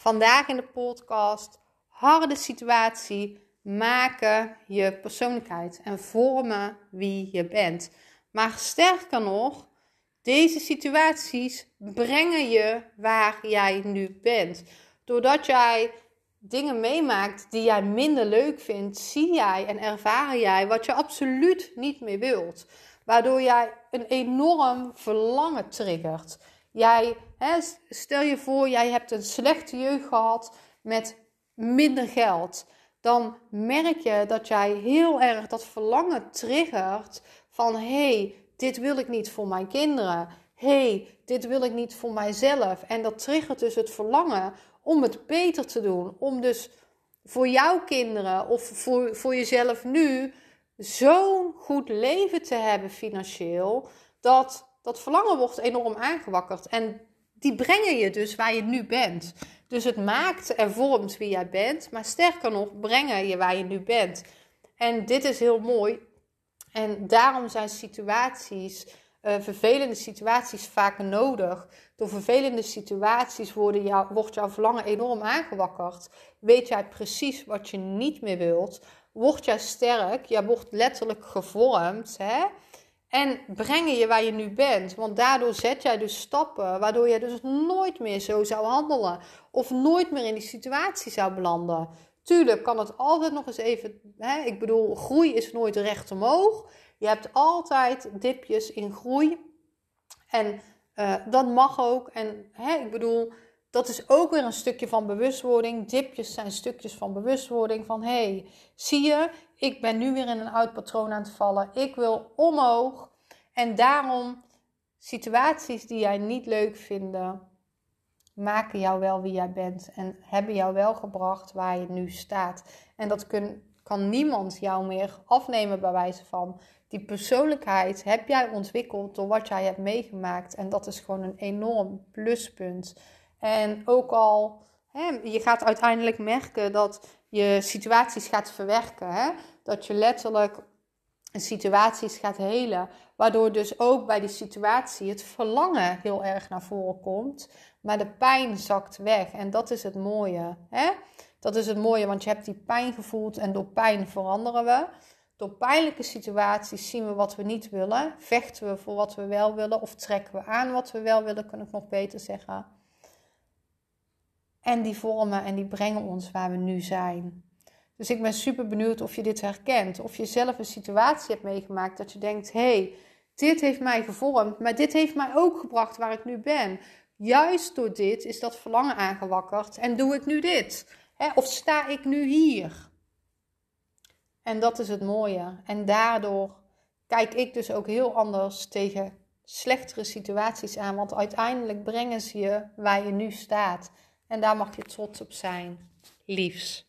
Vandaag in de podcast harde situatie maken je persoonlijkheid en vormen wie je bent. Maar sterker nog, deze situaties brengen je waar jij nu bent. Doordat jij dingen meemaakt die jij minder leuk vindt, zie jij en ervaar jij wat je absoluut niet meer wilt. Waardoor jij een enorm verlangen triggert. Jij, hè, stel je voor, jij hebt een slechte jeugd gehad met minder geld. Dan merk je dat jij heel erg dat verlangen triggert van hé, hey, dit wil ik niet voor mijn kinderen. hey, dit wil ik niet voor mijzelf. En dat triggert dus het verlangen om het beter te doen. Om dus voor jouw kinderen of voor, voor jezelf nu zo'n goed leven te hebben financieel. Dat dat verlangen wordt enorm aangewakkerd. En die brengen je dus waar je nu bent. Dus het maakt en vormt wie jij bent. Maar sterker nog, brengen je waar je nu bent. En dit is heel mooi. En daarom zijn situaties, uh, vervelende situaties, vaak nodig. Door vervelende situaties worden jou, wordt jouw verlangen enorm aangewakkerd. Weet jij precies wat je niet meer wilt. Word jij sterk. Jij wordt letterlijk gevormd. Hè? En brengen je waar je nu bent. Want daardoor zet jij dus stappen waardoor je dus nooit meer zo zou handelen. Of nooit meer in die situatie zou belanden. Tuurlijk kan het altijd nog eens even. Hè, ik bedoel, groei is nooit recht omhoog. Je hebt altijd dipjes in groei. En uh, dat mag ook. En hè, ik bedoel, dat is ook weer een stukje van bewustwording. Dipjes zijn stukjes van bewustwording. Van hé, hey, zie je, ik ben nu weer in een oud patroon aan het vallen. Ik wil omhoog. En daarom situaties die jij niet leuk vinden, maken jou wel wie jij bent. En hebben jou wel gebracht waar je nu staat. En dat kun, kan niemand jou meer afnemen bij wijze van. Die persoonlijkheid heb jij ontwikkeld door wat jij hebt meegemaakt. En dat is gewoon een enorm pluspunt. En ook al, hè, je gaat uiteindelijk merken dat je situaties gaat verwerken. Hè? Dat je letterlijk situaties gaat helen. Waardoor dus ook bij die situatie het verlangen heel erg naar voren komt. Maar de pijn zakt weg. En dat is het mooie. Hè? Dat is het mooie, want je hebt die pijn gevoeld en door pijn veranderen we. Door pijnlijke situaties zien we wat we niet willen. Vechten we voor wat we wel willen. Of trekken we aan wat we wel willen, kan ik nog beter zeggen. En die vormen en die brengen ons waar we nu zijn. Dus ik ben super benieuwd of je dit herkent. Of je zelf een situatie hebt meegemaakt dat je denkt: hé, hey, dit heeft mij gevormd, maar dit heeft mij ook gebracht waar ik nu ben. Juist door dit is dat verlangen aangewakkerd en doe ik nu dit. Of sta ik nu hier? En dat is het mooie. En daardoor kijk ik dus ook heel anders tegen slechtere situaties aan. Want uiteindelijk brengen ze je waar je nu staat. En daar mag je trots op zijn. Liefs.